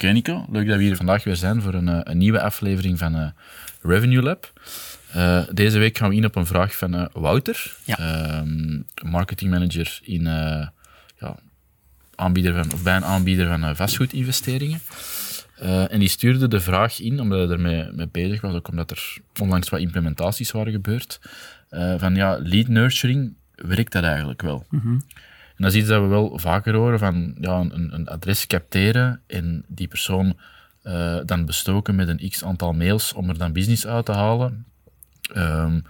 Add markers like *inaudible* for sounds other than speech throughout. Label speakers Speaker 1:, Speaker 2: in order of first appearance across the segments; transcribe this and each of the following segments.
Speaker 1: Oké Nico, leuk dat we hier vandaag weer zijn voor een, eh, een nieuwe aflevering van uh, Revenue Lab. Uh, deze week gaan we in op een vraag van uh, Wouter,
Speaker 2: Ja.
Speaker 1: ehm, marketingmanager in, ja, aanbieder van, of bij een aanbieder van vastgoedinvesteringen. En die stuurde de vraag in, omdat hij ermee mee bezig was, ook omdat er onlangs wat implementaties waren gebeurd, van ja, lead nurturing, werkt dat eigenlijk wel? En dat is iets dat we wel vaker horen, van ja, een, een adres capteren en die persoon uh, dan bestoken met een x aantal mails om er dan business uit te halen. Um,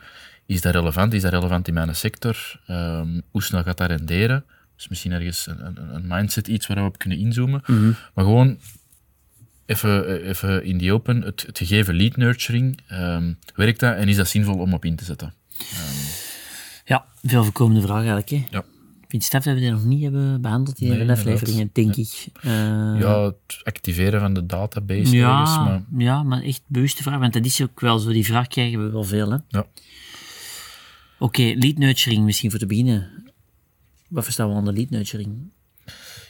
Speaker 1: is dat relevant? Is dat relevant in mijn sector? Um, hoe snel gaat dat renderen? Dus misschien ergens een, een, een mindset, iets waar we op kunnen inzoomen.
Speaker 2: Mhm.
Speaker 1: Maar gewoon even, even in die open, het, het gegeven lead nurturing, um, werkt dat en is dat zinvol om op in te zetten?
Speaker 2: Ja, veel voorkomende vraag eigenlijk. Hè?
Speaker 1: Ja.
Speaker 2: Vind het dat we die nog niet hebben behandeld in
Speaker 1: Nee,
Speaker 2: de afleveringen, denk ik. Uh,
Speaker 1: Ja, het activeren van de database
Speaker 2: ja,
Speaker 1: ergens, maar
Speaker 2: ja, maar echt bewuste vraag, want dat is ook wel zo, die vraag krijgen we wel veel. Hè?
Speaker 1: ja.
Speaker 2: Oké, lead nurturing misschien voor te beginnen. Wat verstaan we onder lead nurturing?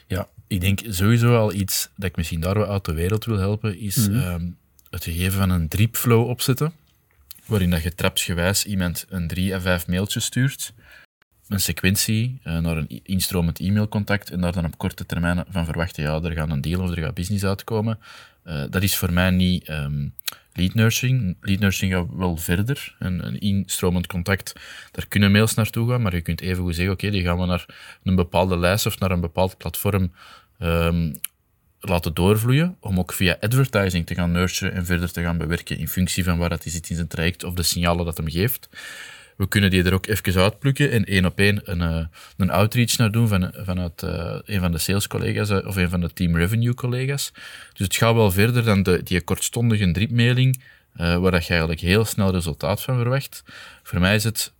Speaker 1: Ja, ik denk sowieso al iets dat ik misschien daar wel uit de wereld wil helpen, is
Speaker 2: Mhm.
Speaker 1: ehm, het gegeven van een dripflow opzetten, waarin dat je trapsgewijs iemand een drie à vijf mailtjes stuurt, een sequentie eh, naar een instromend e-mailcontact en daar dan op korte termijn van verwachten, ja, er gaat een deal of er gaat business uitkomen. Eh, dat is voor mij niet ehm, lead nurturing. Lead nurturing gaat wel verder. Een, een instromend contact, daar kunnen mails naartoe gaan, maar je kunt even goed zeggen, oké, die gaan we naar een bepaalde lijst of naar een bepaald platform ehm, laten doorvloeien, om ook via advertising te gaan nurturen en verder te gaan bewerken in functie van waar dat hij zit in zijn traject of de signalen dat hem geeft. We kunnen die er ook even uitplukken en één op één een, eh, een outreach naar doen van, vanuit eh, een van de sales-collega's eh, of een van de team revenue-collega's. Dus het gaat wel verder dan de, die kortstondige dripmailing, waar dat je eigenlijk heel snel resultaat van verwacht. Voor mij is het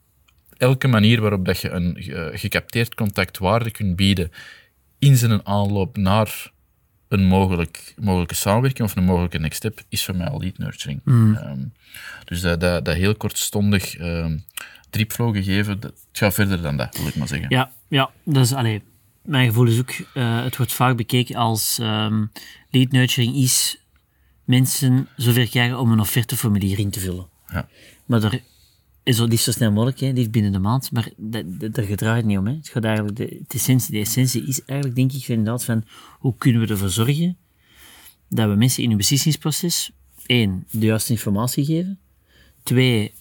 Speaker 1: elke manier waarop dat je een ge- gecapteerd contact waarde kunt bieden in zijn aanloop naar een mogelijk, mogelijke samenwerking of een mogelijke next step, is voor mij al lead nurturing. Ehm, dus dat, dat, dat heel kortstondig ehm dripflow gegeven, dat het gaat verder dan dat, wil ik maar zeggen.
Speaker 2: Ja, ja dat is, allee, mijn gevoel is ook, uh, het wordt vaak bekeken als um, lead nurturing is mensen zover krijgen om een offerteformulier in te vullen.
Speaker 1: Ja.
Speaker 2: Maar er is zo liefst zo snel mogelijk, hè, liefst binnen de maand, maar daar gedraait het niet om. Hè. Het gaat eigenlijk de, de, essentie, de essentie is eigenlijk, denk ik, inderdaad van hoe kunnen we ervoor zorgen dat we mensen in hun beslissingsproces, één, de juiste informatie geven, twee,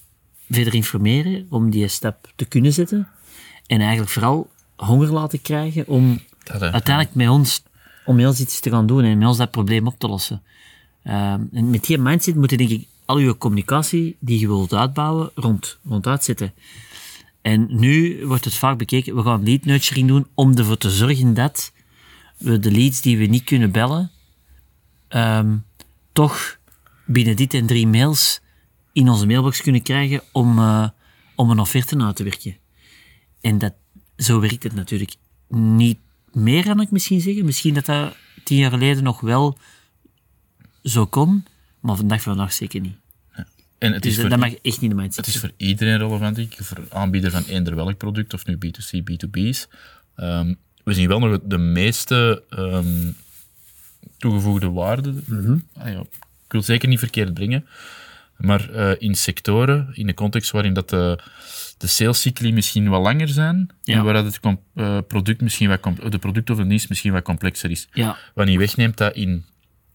Speaker 2: verder informeren om die stap te kunnen zetten, en eigenlijk vooral honger laten krijgen om
Speaker 1: Dat, hè.
Speaker 2: uiteindelijk met ons, om met ons iets te gaan doen en met ons dat probleem op te lossen. Um, en met die mindset moet je denk ik al je communicatie die je wilt uitbouwen rond, rond uitzetten. En nu wordt het vaak bekeken, we gaan lead nurturing doen om ervoor te zorgen dat we de leads die we niet kunnen bellen, um, toch binnen dit en drie mails in onze mailbox kunnen krijgen om, uh, om een offerte uit te werken. En dat, zo werkt het natuurlijk niet meer, kan ik misschien zeggen. Misschien dat dat tien jaar geleden nog wel zo kon, maar vandaag van vandaag zeker niet.
Speaker 1: En het
Speaker 2: Dus
Speaker 1: is,
Speaker 2: dat
Speaker 1: voor,
Speaker 2: mag echt niet de mindset
Speaker 1: het is voor iedereen relevant, denk ik, voor aanbieder van eender welk product, of nu B2C, B2B's. Um, we zien wel nog de meeste um, toegevoegde waarde.
Speaker 2: Mhm.
Speaker 1: Mm-hmm. Ah, ja, ik wil zeker niet verkeerd brengen, maar uh, in sectoren, in de context waarin dat de, de salescycli misschien wat langer zijn,
Speaker 2: Ja.
Speaker 1: en waar dat het uh, product misschien wat, de product of de dienst misschien wat complexer is.
Speaker 2: Ja.
Speaker 1: Wat niet wegneemt dat in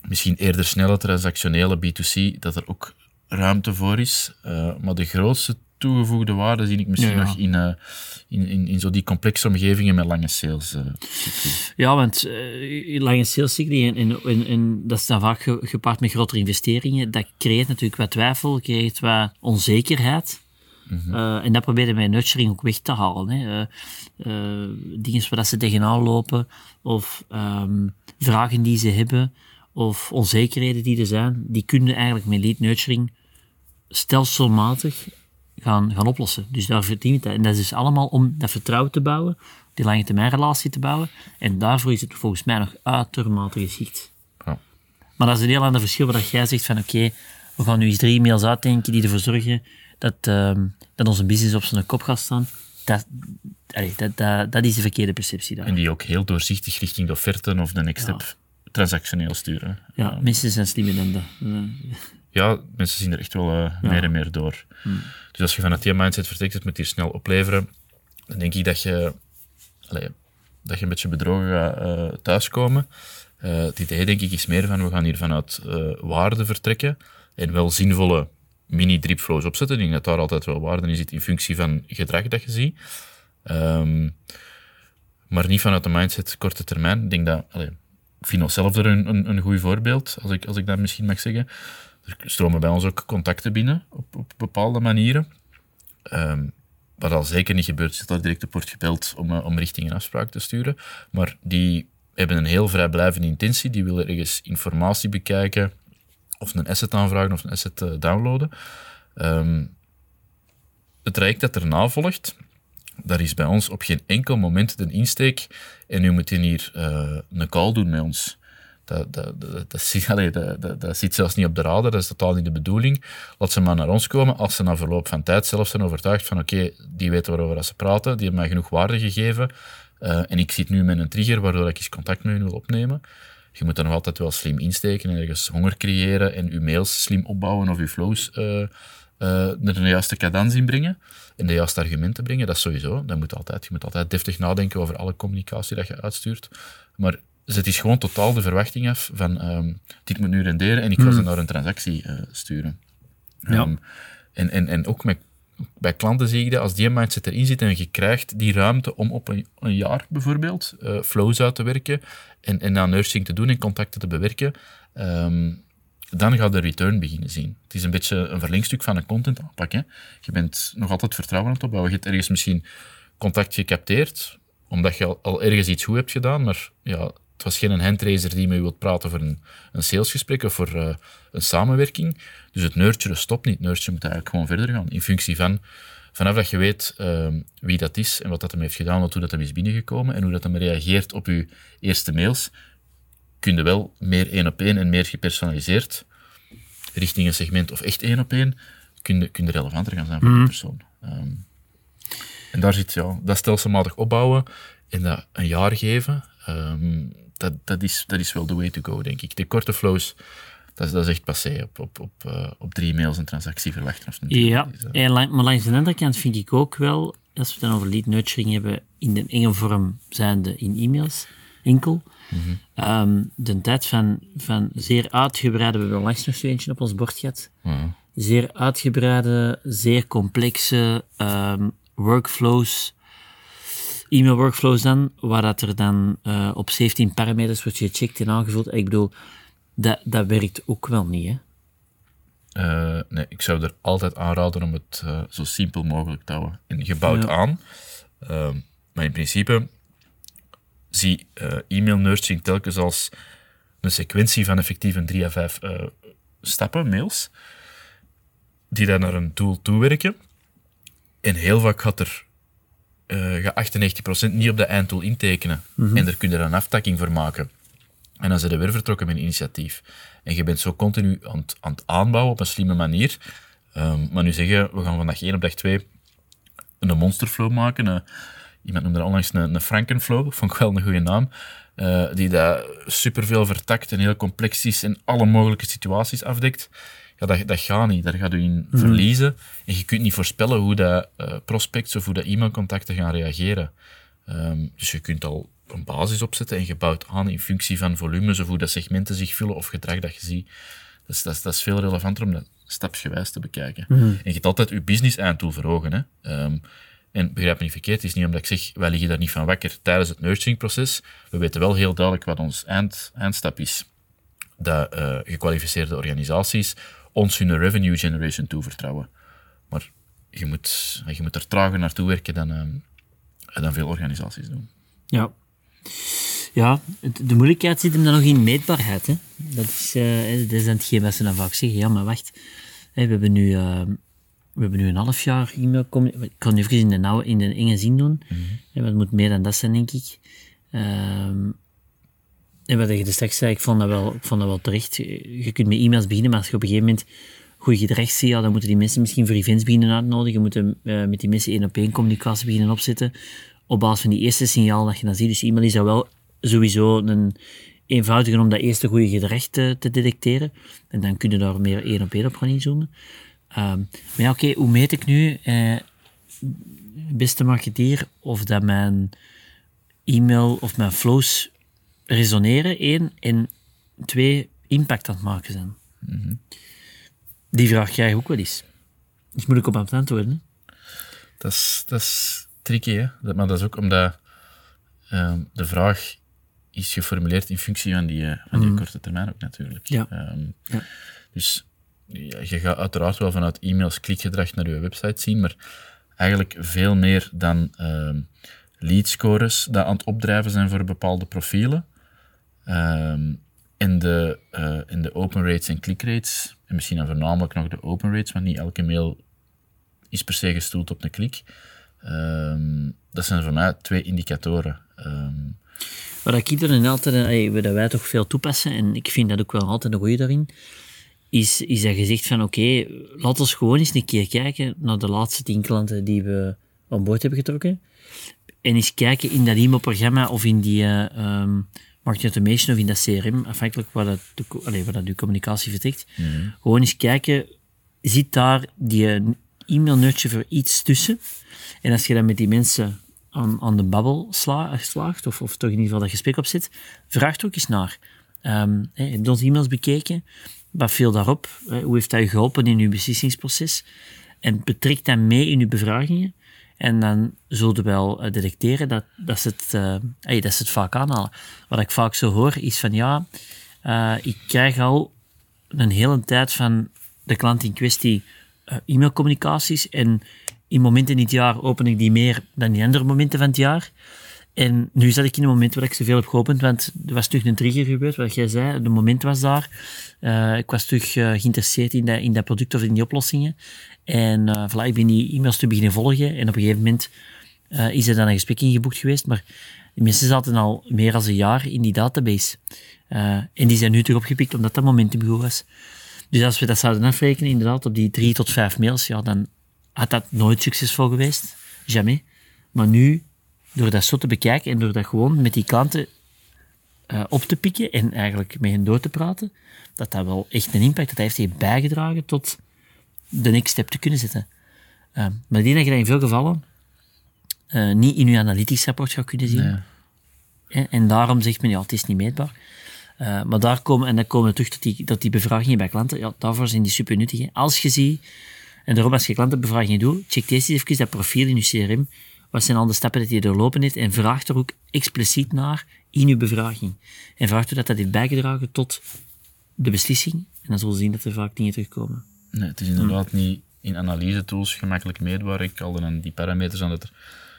Speaker 1: misschien eerder snelle transactionele B2C, dat er ook ruimte voor is. Uh, maar de grootste toegevoegde waarde zie ik misschien
Speaker 2: Ja, ja.
Speaker 1: nog in, uh, in, in, in zo die complexe omgevingen met lange sales. Uh,
Speaker 2: Ja, want uh, lange salescycli en, en, en, en dat is dan vaak ge, gepaard met grotere investeringen. Dat creëert natuurlijk wat twijfel, creëert wat onzekerheid.
Speaker 1: Mhm.
Speaker 2: En dat proberen wij nurturing ook weg te halen. Hè. Dingen waar dat ze tegenaan lopen, of um, vragen die ze hebben, of onzekerheden die er zijn, die kun je eigenlijk met lead nurturing stelselmatig gaan, gaan oplossen. Dus daar verdient het. En dat is dus allemaal om dat vertrouwen te bouwen, die lange termijn relatie te bouwen. En daarvoor is het volgens mij nog uitermate geschikt.
Speaker 1: Ja.
Speaker 2: Maar dat is een heel ander verschil waar jij zegt van oké, we gaan nu eens drie e-mails uitdenken die ervoor zorgen dat, ehm, dat onze business op zijn kop gaat staan. Dat, allee, dat, dat, dat is de verkeerde perceptie daar.
Speaker 1: En die ook heel doorzichtig richting de offerte of de next step transactioneel sturen.
Speaker 2: Ja, mensen zijn. Eh,
Speaker 1: Ja, mensen zien er echt wel eh, meer en meer door. Dus als je vanuit die mindset vertrekt, het moet hier snel opleveren, dan denk ik dat je, allee, dat je een beetje bedrogen gaat eh, thuiskomen. Eh, het idee denk ik is meer van, we gaan hier vanuit waarde vertrekken en wel zinvolle mini-dripflows opzetten. Ik denk dat daar altijd wel waarde in zit in functie van gedrag dat je ziet. Ehm, maar niet vanuit de mindset korte termijn. Ik denk dat, allee, ik vind onszelf er een, een, een goed voorbeeld, als ik, als ik dat misschien mag zeggen. Er stromen bij ons ook contacten binnen op, op bepaalde manieren. Ehm, wat al zeker niet gebeurt, dat er direct op wordt gebeld om, eh, om richting een afspraak te sturen. Maar die hebben een heel vrijblijvende intentie. Die willen ergens informatie bekijken, of een asset aanvragen of een asset eh, downloaden. Ehm, het traject dat erna volgt, daar is bij ons op geen enkel moment de insteek. En u moet hier eh, een call doen met ons. Dat, dat, dat, dat, *laughs* dat, dat, dat zit zelfs niet op de radar, dat is totaal niet de bedoeling. Laat ze maar naar ons komen als ze na verloop van tijd zelf zijn overtuigd van oké, die weten waarover dat ze praten, die hebben mij genoeg waarde gegeven eh, en ik zit nu met een trigger waardoor ik eens contact met hun wil opnemen. Je moet dan nog altijd wel slim insteken en ergens honger creëren en je mails slim opbouwen of je flows eh, eh, er de juiste cadans in brengen en de juiste argumenten brengen. Dat is sowieso. Dat moet altijd. Je moet altijd deftig nadenken over alle communicatie dat je uitstuurt. Maar zet is gewoon totaal de verwachting af van ehm, dit moet nu renderen en ik ga ze naar een transactie eh, sturen.
Speaker 2: Ja.
Speaker 1: Ehm, en, en, en ook met, bij klanten zie ik dat, als die mindset erin zit en je krijgt die ruimte om op een, een jaar bijvoorbeeld eh, flows uit te werken en, en aan nursing te doen en contacten te bewerken, ehm, dan gaat de return beginnen zien. Het is een beetje een verlengstuk van een content aanpak. Hè. Je bent nog altijd vertrouwen aan het opbouwen. Je hebt ergens misschien contact gecapteerd, omdat je al, ergens iets goed hebt gedaan, maar ja, het was geen handraiser die met je wilt praten voor een, een salesgesprek of voor eh, een samenwerking. Dus het nurturen stopt niet. Nurturen moet eigenlijk gewoon verder gaan, in functie van vanaf dat je weet ehm, wie dat is en wat dat hem heeft gedaan, of hoe dat hem is binnengekomen en hoe dat hem reageert op je eerste mails, kun je wel meer één op één en meer gepersonaliseerd richting een segment of echt één op één, kun je, kun je relevanter gaan zijn voor die persoon. Ehm, en daar zit, ja, dat stelselmatig opbouwen en dat een jaar geven, ehm, dat, dat, is, dat is wel the way to go, denk ik. De korte flows, dat is, dat is echt passé. Op, op, op, eh, op drie mails een transactie verwachten. Of
Speaker 2: Ja, en lang- maar langs de andere kant vind ik ook wel, als we het dan over lead nurturing hebben, in de enge vorm zijnde in e-mails, enkel, ehm, de tijd van, van zeer uitgebreide, we hebben langs nog zo eentje op ons bord gehad,
Speaker 1: ja.
Speaker 2: zeer uitgebreide, zeer complexe ehm, workflows, e-mail workflows dan, waar dat er dan eh, op 17 parameters wordt gecheckt en aangevuld. Ik bedoel, dat, dat werkt ook wel niet, hè?
Speaker 1: Eh, nee, ik zou er altijd aanraden om het eh, zo simpel mogelijk te houden. En gebouwd
Speaker 2: Ja.
Speaker 1: aan. Ehm, maar in principe zie eh, e-mail nurturing telkens als een sequentie van effectief een drie à vijf eh, stappen, mails, die dan naar een doel toewerken. En heel vaak gaat er eh gaat 98% niet op de einddoel intekenen. En daar kun je er een aftakking voor maken. En dan zijn ze weer vertrokken met een initiatief. En je bent zo continu aan het, aan het aanbouwen op een slimme manier. Ehm, maar nu zeggen, we gaan van dag 1 op dag 2 een monsterflow maken. eh, iemand noemde onlangs een, een Frankenflow, vond ik wel een goede naam. eh, die dat superveel vertakt en heel complex is en alle mogelijke situaties afdekt. Ja, dat, dat gaat niet. Daar gaat u in verliezen. En je kunt niet voorspellen hoe dat eh, prospects of hoe dat e-mailcontacten gaan reageren. Ehm, dus je kunt al een basis opzetten en je bouwt aan in functie van volumes of hoe dat segmenten zich vullen of gedrag dat je ziet. Dat is, dat is, dat is veel relevanter om dat stapsgewijs te bekijken. En je hebt altijd je business einddoel voor ogen. Hè? Ehm, en begrijp me niet verkeerd, het is niet omdat ik zeg, wij liggen daar niet van wakker tijdens het nurturingproces. We weten wel heel duidelijk wat ons eind, eindstap is. Dat eh, gekwalificeerde organisaties ons hun revenue generation toevertrouwen. Maar je moet, je moet er trager naartoe werken dan, ehm, dan veel organisaties doen.
Speaker 2: Ja. Ja, de moeilijkheid zit hem dan nog in meetbaarheid. Hè. Dat, is, eh, dat is dan hetgeen wat ze dan vaak zeggen. Ja, maar wacht. We, hebben nu, we hebben nu een half jaar e-mail. Ik kan nu even in de, nauwe, in de enge zin doen. Want het moet meer dan dat zijn, denk ik. Ehm, en wat je dus straks zei, ik vond dat wel, ik vond dat wel terecht. Je kunt met e-mails beginnen, maar als je op een gegeven moment goed gedrag ziet, ja, dan moeten die mensen misschien voor events beginnen uitnodigen. Je moet eh, met die mensen één op één communicatie beginnen opzetten. Op basis van die eerste signaal dat je dan ziet. Dus e-mail is dat wel sowieso een eenvoudiger om dat eerste goede gedrag te, te detecteren. En dan kun je daar meer één op één op gaan inzoomen. Ehm, maar ja, oké, hoe meet ik nu, eh, beste marketeer, of dat mijn e-mail of mijn flows resoneren, één, en twee, impact aan het maken zijn. Die vraag krijg ik ook wel eens. Dus moet ik op aan het antwoorden.
Speaker 1: Dat is, dat is tricky, hè? Dat, maar dat is ook omdat ehm, de vraag is geformuleerd in functie van die, eh, van die korte termijn ook natuurlijk.
Speaker 2: Ja.
Speaker 1: Ehm,
Speaker 2: Ja.
Speaker 1: Dus ja, je gaat uiteraard wel vanuit e-mails klikgedrag naar je website zien, maar eigenlijk veel meer dan ehm leadscores die aan het opdrijven zijn voor bepaalde profielen. Ehm en, de, en de open rates en click rates, en misschien dan voornamelijk nog de open rates, want niet elke mail is per se gestoeld op een klik. Ehm, dat zijn voor mij twee indicatoren.
Speaker 2: Wat ik er dan altijd, eh, wat wij toch veel toepassen, en ik vind dat ook wel altijd een goeie daarin, is, is dat je zegt van oké, laat ons gewoon eens een keer kijken naar de laatste tien klanten die we aan boord hebben getrokken. En eens kijken in dat e-mailprogramma of in die eh, ehm, marketing automation of in dat CRM, afhankelijk waar dat, de, allee, waar dat je communicatie vertrekt. Gewoon eens kijken, zit daar die eh, e-mail nurture voor iets tussen? En als je dan met die mensen aan, aan de babbel sla, slaagt, of, of toch in ieder geval dat gesprek op zit, vraag er ook eens naar. Ehm hè, heb je onze e-mails bekeken? Wat viel daarop? Hè, Hoe heeft dat geholpen in je beslissingsproces? En betrek dat mee in je bevragingen. En dan zul je wel eh, detecteren dat, dat, ze het, eh, hey, dat ze het vaak aanhalen. Wat ik vaak zo hoor, is van ja, eh, ik krijg al een hele tijd van de klant in kwestie eh, e-mailcommunicaties. En in momenten in het jaar open ik die meer dan in andere momenten van het jaar. En nu zat ik in een moment waar ik zoveel heb geopend, want er was terug een trigger gebeurd, wat jij zei, de moment was daar. Eh, ik was terug eh, geïnteresseerd in dat, in dat product of in die oplossingen. En voilà, ik ben die e-mails te beginnen volgen. En op een gegeven moment is er dan een gesprek ingeboekt geweest, maar die mensen zaten al meer dan een jaar in die database. En die zijn nu terug opgepikt omdat dat momentum goed was. Dus als we dat zouden afrekenen, inderdaad, op die drie tot vijf mails, ja, dan had dat nooit succesvol geweest. Jamais. Maar nu, door dat zo te bekijken en door dat gewoon met die klanten eh, op te pikken en eigenlijk met hen door te praten, dat dat wel echt een impact dat heeft heeft bijgedragen tot de next step te kunnen zetten. Eh, maar ik denk dat je dat in veel gevallen eh, niet in je analytics rapport gaat kunnen zien.
Speaker 1: Nee.
Speaker 2: En daarom zegt men, ja, het is niet meetbaar. Maar daar komen, en dan komen we terug tot die, tot die bevragingen bij klanten. Ja, daarvoor zijn die super nuttig. hè. Als je ziet, en daarom als je klantenbevragingen doet, check eerst even dat profiel in je CRM. Wat zijn al de stappen dat je doorlopen heeft? En vraag er ook expliciet naar in je bevraging. En vraag er dat dat heeft bijgedragen tot de beslissing. En dan zullen we zien dat er vaak dingen terugkomen.
Speaker 1: Nee, het is inderdaad niet in analyse-tools gemakkelijk meetbaar. Ik haalde dan die parameters aan dat er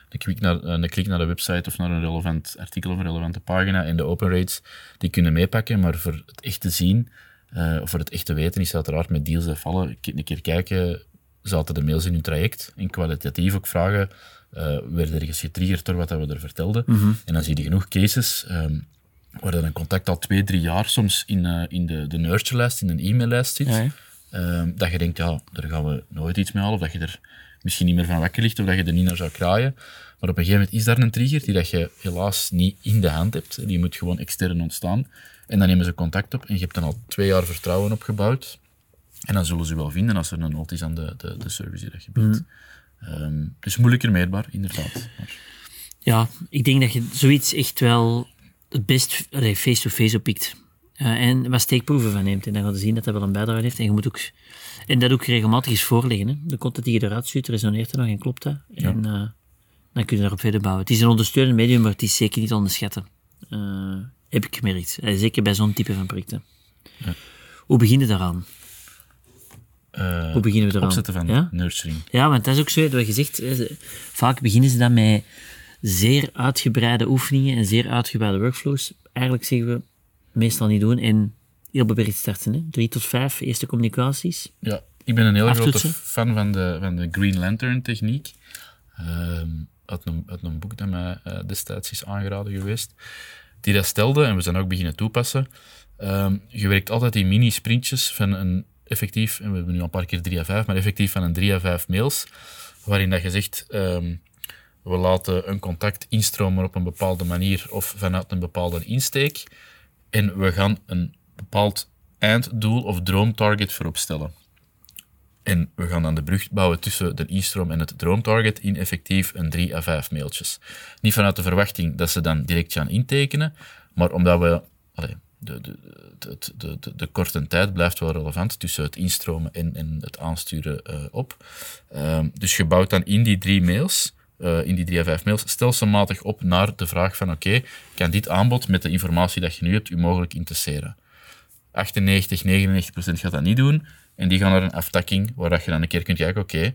Speaker 1: een klik, naar, eh, klik naar de website of naar een relevant artikel of een relevante pagina en de open rates, die kunnen meepakken, maar voor het echt te zien, eh, of voor het echt te weten, is het uiteraard met deals en vallen. Een keer kijken, zaten de mails in uw traject? En kwalitatief ook vragen, eh werd er ergens getriggerd door wat dat we er vertelden? En dan zie je genoeg cases ehm, waar dan een contact al twee, drie jaar soms in, eh, in de, de nurture-lijst, in een e-maillijst zit.
Speaker 2: Ja?
Speaker 1: Ehm, dat je denkt, ja, daar gaan we nooit iets mee halen, of dat je er misschien niet meer van wakker ligt, of dat je er niet naar zou kraaien. Maar op een gegeven moment is daar een trigger die dat je helaas niet in de hand hebt. Die moet gewoon extern ontstaan. En dan nemen ze contact op en je hebt dan al twee jaar vertrouwen opgebouwd. En dan zullen ze wel vinden als er een nood is aan de, de, de service die dat je biedt. Ehm, dus moeilijker meetbaar, inderdaad. Maar,
Speaker 2: Ja, ik denk dat je zoiets echt wel het best face-to-face oppikt. Eh, en wat steekproeven van neemt. En dan ga je zien dat dat wel een bijdrage heeft. En je moet ook, en dat ook regelmatig eens voorleggen. Hè. De content die je eruit stuurt, resoneert er nog en klopt dat. En eh, dan kun je daarop verder bouwen. Het is een ondersteunend medium, maar het is zeker niet te onderschatten. Eh, heb ik gemerkt. Zeker bij zo'n type van projecten. Hoe begin je daaraan?
Speaker 1: Eh,
Speaker 2: Hoe beginnen we eraan?
Speaker 1: opzetten van
Speaker 2: Ja?
Speaker 1: nurturing.
Speaker 2: Ja, want dat is ook zo, wat je zegt, vaak beginnen ze dan met zeer uitgebreide oefeningen en zeer uitgebreide workflows, eigenlijk zeggen we, meestal niet doen en heel beperkt starten. Hè? Drie tot vijf eerste communicaties.
Speaker 1: Ja, ik ben een heel grote fan van de, van de Green Lantern techniek. Ehm uit, een, uit een boek dat mij eh, destijds is aangeraden geweest. Die dat stelde, en we zijn ook beginnen toepassen. Ehm, je werkt altijd in mini-sprintjes van een effectief, en we hebben nu al een paar keer 3 à 5, maar effectief van een 3 à 5 mails, waarin dat je zegt, ehm, we laten een contact instromen op een bepaalde manier of vanuit een bepaalde insteek. En we gaan een bepaald einddoel of droomtarget voorop stellen. En we gaan dan de brug bouwen tussen de instroom en het droomtarget in effectief een 3 à 5 mailtjes. Niet vanuit de verwachting dat ze dan direct gaan intekenen, maar omdat we... de, de, de, de, de, korte tijd blijft wel relevant tussen het instromen en, en het aansturen eh, op. Ehm, dus je bouwt dan in die drie mails, eh, in die drie à vijf mails, stelselmatig op naar de vraag van oké, kan dit aanbod met de informatie dat je nu hebt u mogelijk interesseren? 98, 99 procent gaat dat niet doen. En die gaan naar een aftakking, waar dat je dan een keer kunt kijken, oké,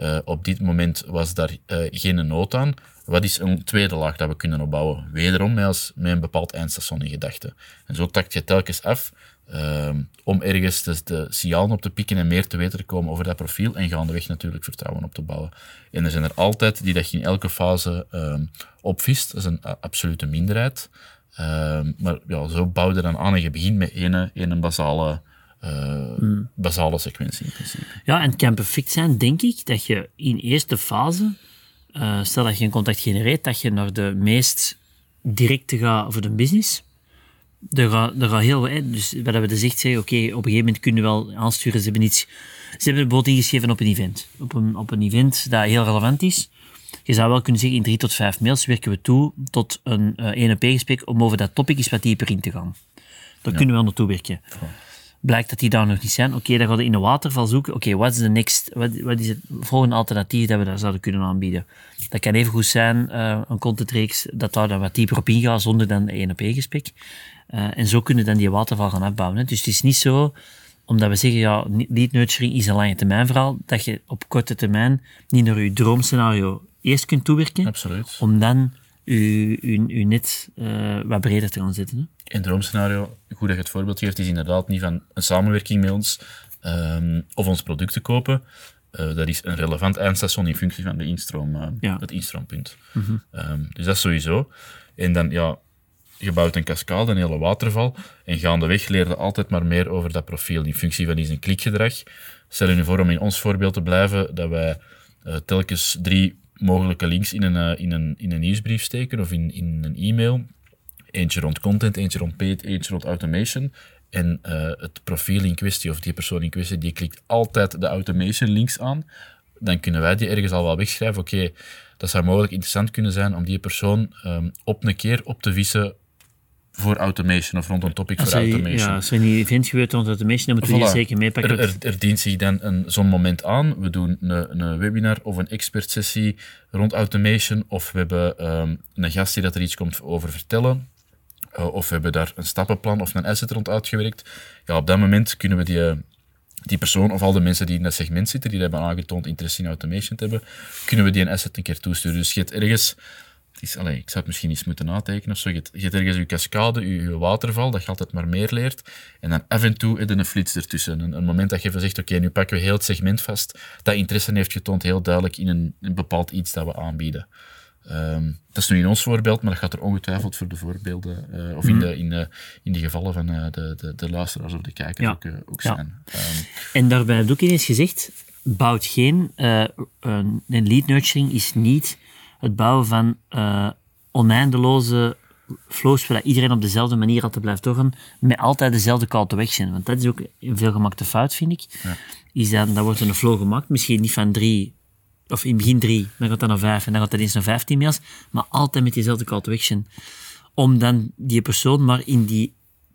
Speaker 1: eh, op dit moment was daar eh, geen nood aan. Wat is een tweede laag dat we kunnen opbouwen? Wederom met, als, een bepaald eindstation in gedachten. En zo takt je telkens af ehm, om ergens de, de signalen op te pikken en meer te weten te komen over dat profiel en gaandeweg natuurlijk vertrouwen op te bouwen. En er zijn er altijd die dat je in elke fase ehm opvist. Dat is een a- absolute minderheid. Ehm, maar ja, zo bouw je dan aan en je begint met één, één basale, eh, basale sequentie in principe.
Speaker 2: Ja, en het kan perfect zijn, denk ik, dat je in eerste fase, eh, stel dat je een contact genereert, dat je naar de meest directe gaat voor de business. Er gaat, er gaat heel, hè, dus wat we dus echt zeggen, oké, op een gegeven moment kunnen we wel aansturen, ze hebben iets, ze hebben ingeschreven op een event. Op een, op een event dat heel relevant is. Je zou wel kunnen zeggen, in drie tot vijf mails werken we toe tot een eh, één op één gesprek om over dat topic eens wat dieper in te gaan. Daar kunnen we wel naartoe werken. Blijkt dat die daar nog niet zijn, oké, dan gaan we in een waterval zoeken. Oké, wat is de next, wat, is het volgende alternatief dat we daar zouden kunnen aanbieden? Dat kan even goed zijn, eh, een contentreeks, dat daar dan wat dieper op ingaat zonder dan één op één gesprek. Eh, en zo kunnen we dan die waterval gaan afbouwen. Hè. Dus het is niet zo, omdat we zeggen, ja, lead nurturing is een lange termijn verhaal, dat je op korte termijn niet naar je droomscenario eerst kunt toewerken,
Speaker 1: Absoluut.
Speaker 2: om dan je, je, je net eh, wat breder te gaan zetten. Hè.
Speaker 1: In droomscenario, goed dat je het voorbeeld geeft, is inderdaad niet van een samenwerking met ons ehm, of ons product te kopen. Eh, dat is een relevant eindstation in functie van de instroom, eh,
Speaker 2: Ja.
Speaker 1: het instroompunt. Ehm, dus dat is sowieso. En dan, ja, je bouwt een cascade, een hele waterval, en gaandeweg leer je altijd maar meer over dat profiel in functie van zijn klikgedrag. Stel je nu voor om in ons voorbeeld te blijven, dat wij eh, telkens drie mogelijke links in een, in een, in een nieuwsbrief steken of in, in een e-mail. Eentje rond content, eentje rond paid, eentje rond automation. En eh, het profiel in kwestie, of die persoon in kwestie, die klikt altijd de automation links aan. Dan kunnen wij die ergens al wel wegschrijven. Oké, dat zou mogelijk interessant kunnen zijn om die persoon ehm, op een keer op te vissen voor automation of rond een topic
Speaker 2: Als
Speaker 1: voor automation.
Speaker 2: ja, als er een event gebeurt rond automation, dan moeten we die zeker meepakken.
Speaker 1: Er, er, er dient zich dan zo'n moment aan. We doen een, een webinar of een expertsessie rond automation. Of we hebben ehm, een gast die dat er iets komt over vertellen. Eh, of we hebben daar een stappenplan of een asset rond uitgewerkt. Ja, op dat moment kunnen we die, eh, die persoon of al de mensen die in dat segment zitten, die hebben aangetoond interesse in automation te hebben, kunnen we die een asset een keer toesturen. Dus je hebt ergens... Is, allee, ik zou het misschien eens moeten natekenen of zo. Je hebt, ergens je cascade, je, waterval, dat je altijd maar meer leert. En dan af en toe een flits ertussen. Een, een moment dat je even zegt, oké, nu pakken we heel het segment vast. Dat interesse heeft getoond heel duidelijk in een, een bepaald iets dat we aanbieden. Ehm, dat is nu in ons voorbeeld, maar dat gaat er ongetwijfeld voor de voorbeelden, eh, of in, de, in, de, in de gevallen van eh, de, de, de luisteraars of de kijkers
Speaker 2: Ja.
Speaker 1: ook, eh, ook
Speaker 2: Ja.
Speaker 1: zijn. Ehm,
Speaker 2: En daarbij heb ik ook ineens gezegd, bouwt geen, een, lead nurturing is niet het bouwen van oneindeloze flows waar iedereen op dezelfde manier altijd blijft doorgaan, met altijd dezelfde call to action. Want dat is ook een veelgemakte fout, vind ik. Is dat, dan wordt er een flow gemaakt, misschien niet van drie, of in begin drie, dan gaat dat naar vijf, en dan gaat dat eens naar vijftien mails, maar altijd met diezelfde call to action. Om dan die persoon maar in, die,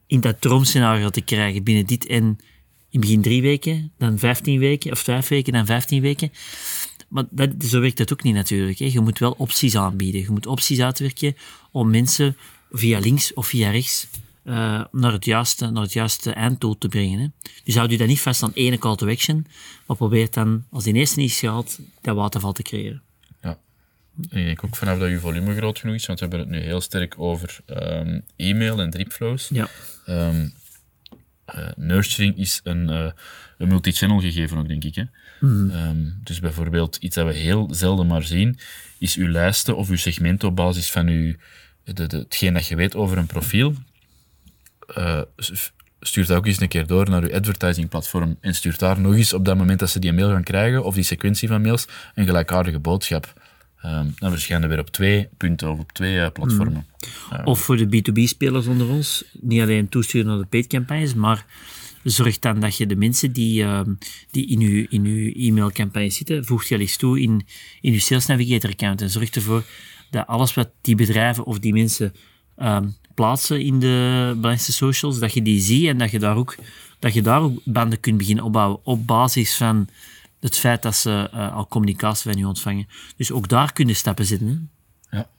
Speaker 2: in dat droomscenario te krijgen binnen dit en in begin drie weken, dan vijftien weken, of vijf weken, dan vijftien weken. Maar dat, zo werkt het ook niet natuurlijk. Hè. Je moet wel opties aanbieden. Je moet opties uitwerken om mensen via links of via rechts eh, naar, het juiste, naar het juiste einddoel te brengen. Hè. Dus houd je dan niet vast aan één call to action, maar probeer dan, als die eerste niet is gehaald, dat waterval te creëren.
Speaker 1: ja. En ik denk ook vanaf dat je volume groot genoeg is, want we hebben het nu heel sterk over ehm, e-mail en dripflows.
Speaker 2: Ja.
Speaker 1: Eh, nurturing is een, uh, een multi-channel gegeven ook, denk ik. Hè? Ehm, dus bijvoorbeeld iets dat we heel zelden maar zien, is uw lijsten of uw segmenten op basis van uw, de, de, hetgeen dat je weet over een profiel. Uh, stuurt dat ook eens een keer door naar uw advertising platform en stuurt daar nog eens op dat moment dat ze die mail gaan krijgen, of die sequentie van mails, een gelijkaardige boodschap. Um, dan verschijnen we weer op twee punten of op twee uh, platformen.
Speaker 2: Of voor de B2B-spelers onder ons, niet alleen toesturen naar de paid-campagnes, maar zorg dan dat je de mensen die, uh, die in je in uw e-mailcampagne zitten, voegt je al eens toe in, in je Sales Navigator-account en zorg ervoor dat alles wat die bedrijven of die mensen um, plaatsen in de belangrijkste socials, dat je die ziet en dat je daar ook, dat je daar ook banden kunt beginnen opbouwen op basis van het feit dat ze uh, al communicatie van je ontvangen. Dus ook daar kunnen stappen zitten. Hè?
Speaker 1: Ja.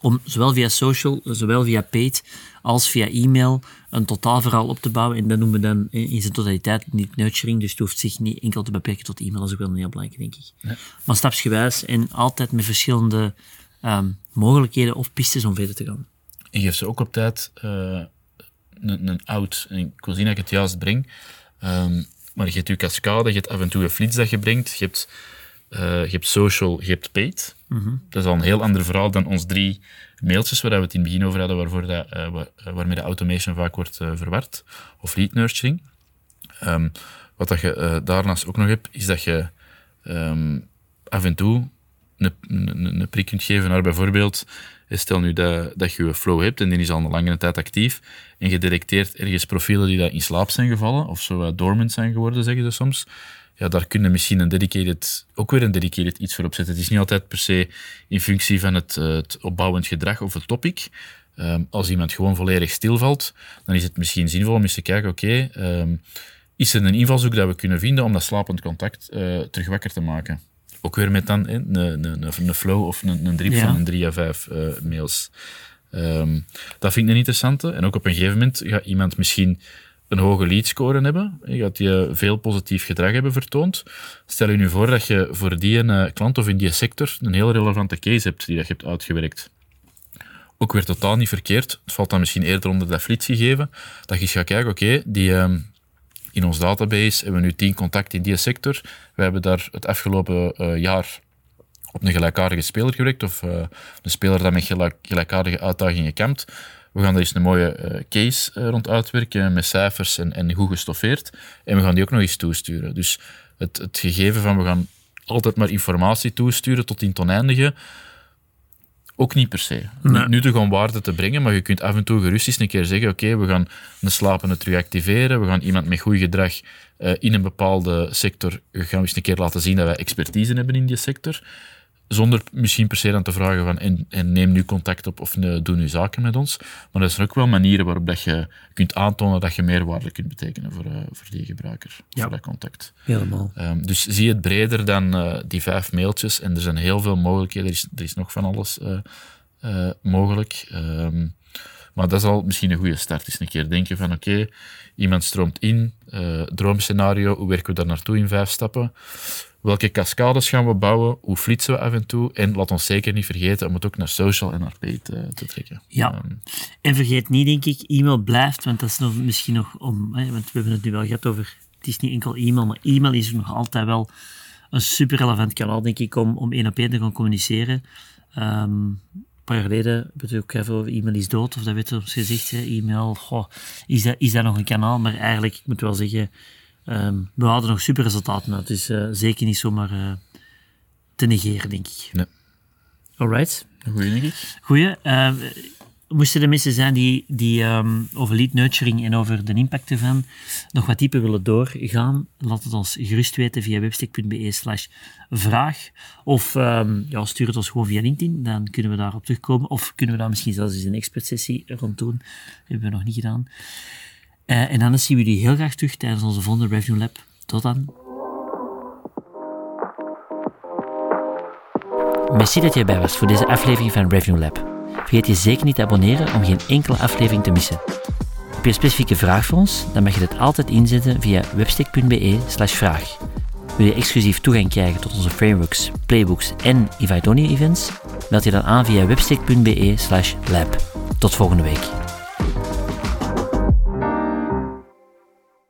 Speaker 2: Om zowel via social, zowel via paid, als via e-mail een totaalverhaal op te bouwen. En dat noemen we dan in zijn totaliteit niet nurturing. Dus het hoeft zich niet enkel te beperken tot e-mail. Dat is ook wel een heel belangrijk, denk ik.
Speaker 1: Ja.
Speaker 2: Maar stapsgewijs en altijd met verschillende um, mogelijkheden of pistes om verder te gaan.
Speaker 1: En geef ze ook op tijd uh, een, een out. En ik wil zien dat ik het juist breng. Um, maar je hebt je cascade, je hebt af en toe een flits dat je brengt, je hebt, uh, je hebt social, je hebt paid.
Speaker 2: Mm -hmm.
Speaker 1: Dat is al een heel ander verhaal dan ons drie mailtjes waar we het in het begin over hadden, waarvoor dat, uh, waarmee de automation vaak wordt uh, verward, of lead nurturing. Um, wat dat je daarnaast ook nog hebt, is dat je um, af en toe een, een, een prik kunt geven naar bijvoorbeeld Stel nu dat, dat je een flow hebt en die is al een langere tijd actief en je ergens profielen die daar in slaap zijn gevallen of zo dormant zijn geworden, zeggen ze soms. Ja, daar kun je misschien een dedicated, ook weer een dedicated iets voor opzetten. Het is niet altijd per se in functie van het, het opbouwend gedrag of het topic. Um, als iemand gewoon volledig stilvalt, dan is het misschien zinvol om eens te kijken, oké, um, is er een invalshoek dat we kunnen vinden om dat slapend contact uh, terug wakker te maken? Ook weer met dan een, een, een, een flow of een, een drip
Speaker 2: Ja.
Speaker 1: van een drie à vijf uh, mails. Um, dat vind ik een interessante. En ook op een gegeven moment gaat iemand misschien een hoge leadscore hebben. Je gaat die veel positief gedrag hebben vertoond. Stel je nu voor dat je voor die uh, klant of in die sector een heel relevante case hebt die dat je hebt uitgewerkt. Ook weer totaal niet verkeerd. Het valt dan misschien eerder onder dat flitsgegeven. Dat je eens gaat kijken, oké, okay, die... Um, in ons database hebben we nu tien contacten in die sector. We hebben daar het afgelopen uh, jaar op een gelijkaardige speler gewerkt, of uh, een speler dat met gelijk, gelijkaardige uitdagingen kampt. We gaan er eens een mooie uh, case rond uitwerken, met cijfers en, en, goed gestoffeerd. En we gaan die ook nog eens toesturen. Dus het, het gegeven van we gaan altijd maar informatie toesturen tot in het oneindige, ook niet per se.
Speaker 2: Nee.
Speaker 1: Niet nuttig om waarde te brengen, maar je kunt af en toe gerust eens een keer zeggen: Oké, okay, we gaan een slapende terug activeren. We gaan iemand met goed gedrag uh, in een bepaalde sector. gaan we eens een keer laten zien dat wij expertise hebben in die sector. Zonder misschien per se dan te vragen van en, en neem nu contact op of doe nu zaken met ons. Maar er zijn ook wel manieren waarop dat je kunt aantonen dat je meerwaarde kunt betekenen voor, uh, voor die gebruiker,
Speaker 2: Ja.
Speaker 1: voor dat contact.
Speaker 2: Helemaal.
Speaker 1: Um, dus zie het breder dan uh, die vijf mailtjes. En er zijn heel veel mogelijkheden. Er is, er is nog van alles uh, uh, mogelijk. Um, maar dat is al misschien een goede start. Is een keer denken van oké, okay, iemand stroomt in. droomscenario, hoe werken we daar naartoe in vijf stappen? Welke cascades gaan we bouwen? Hoe flitsen we af en toe? En laat ons zeker niet vergeten om het ook naar social en naar paid te trekken.
Speaker 2: Ja.
Speaker 1: Um,
Speaker 2: En vergeet niet, denk ik, e-mail blijft, want dat is nog, misschien nog om, hè, want we hebben het nu wel gehad over, het is niet enkel e-mail, maar e-mail is nog altijd wel een super relevant kanaal, denk ik, om, om één op één te gaan communiceren. Um, een paar jaar geleden hebben we het ook even over e-mail is dood, of dat werd ons gezegd, hè, e-mail, goh, is, dat, is dat nog een kanaal? Maar eigenlijk, ik moet wel zeggen, um, we hadden nog super resultaten uit, dus uh, zeker niet zomaar uh, te negeren, denk ik.
Speaker 1: Nee.
Speaker 2: Alright.
Speaker 1: Goeie, denk ik.
Speaker 2: Goeie. Uh, moesten er mensen zijn die, um, over lead nurturing en over de impact ervan nog wat dieper willen doorgaan, laat het ons gerust weten via webstick.be slash vraag. Of um, ja, stuur het ons gewoon via LinkedIn, dan kunnen we daarop terugkomen. Of kunnen we daar misschien zelfs eens een expertsessie rond doen. Dat hebben we nog niet gedaan. Uh, en anders zien we jullie heel graag terug tijdens onze volgende Revenue Lab. Tot dan. Merci dat je erbij was voor deze aflevering van Revenue Lab. Vergeet je zeker niet te abonneren om geen enkele aflevering te missen. Heb je een specifieke vraag voor ons? Dan mag je dat altijd inzetten via webstick.be slash vraag. Wil je exclusief toegang krijgen tot onze frameworks, playbooks en Ivaidonia events? Meld je dan aan via webstick.be slash lab. Tot volgende week.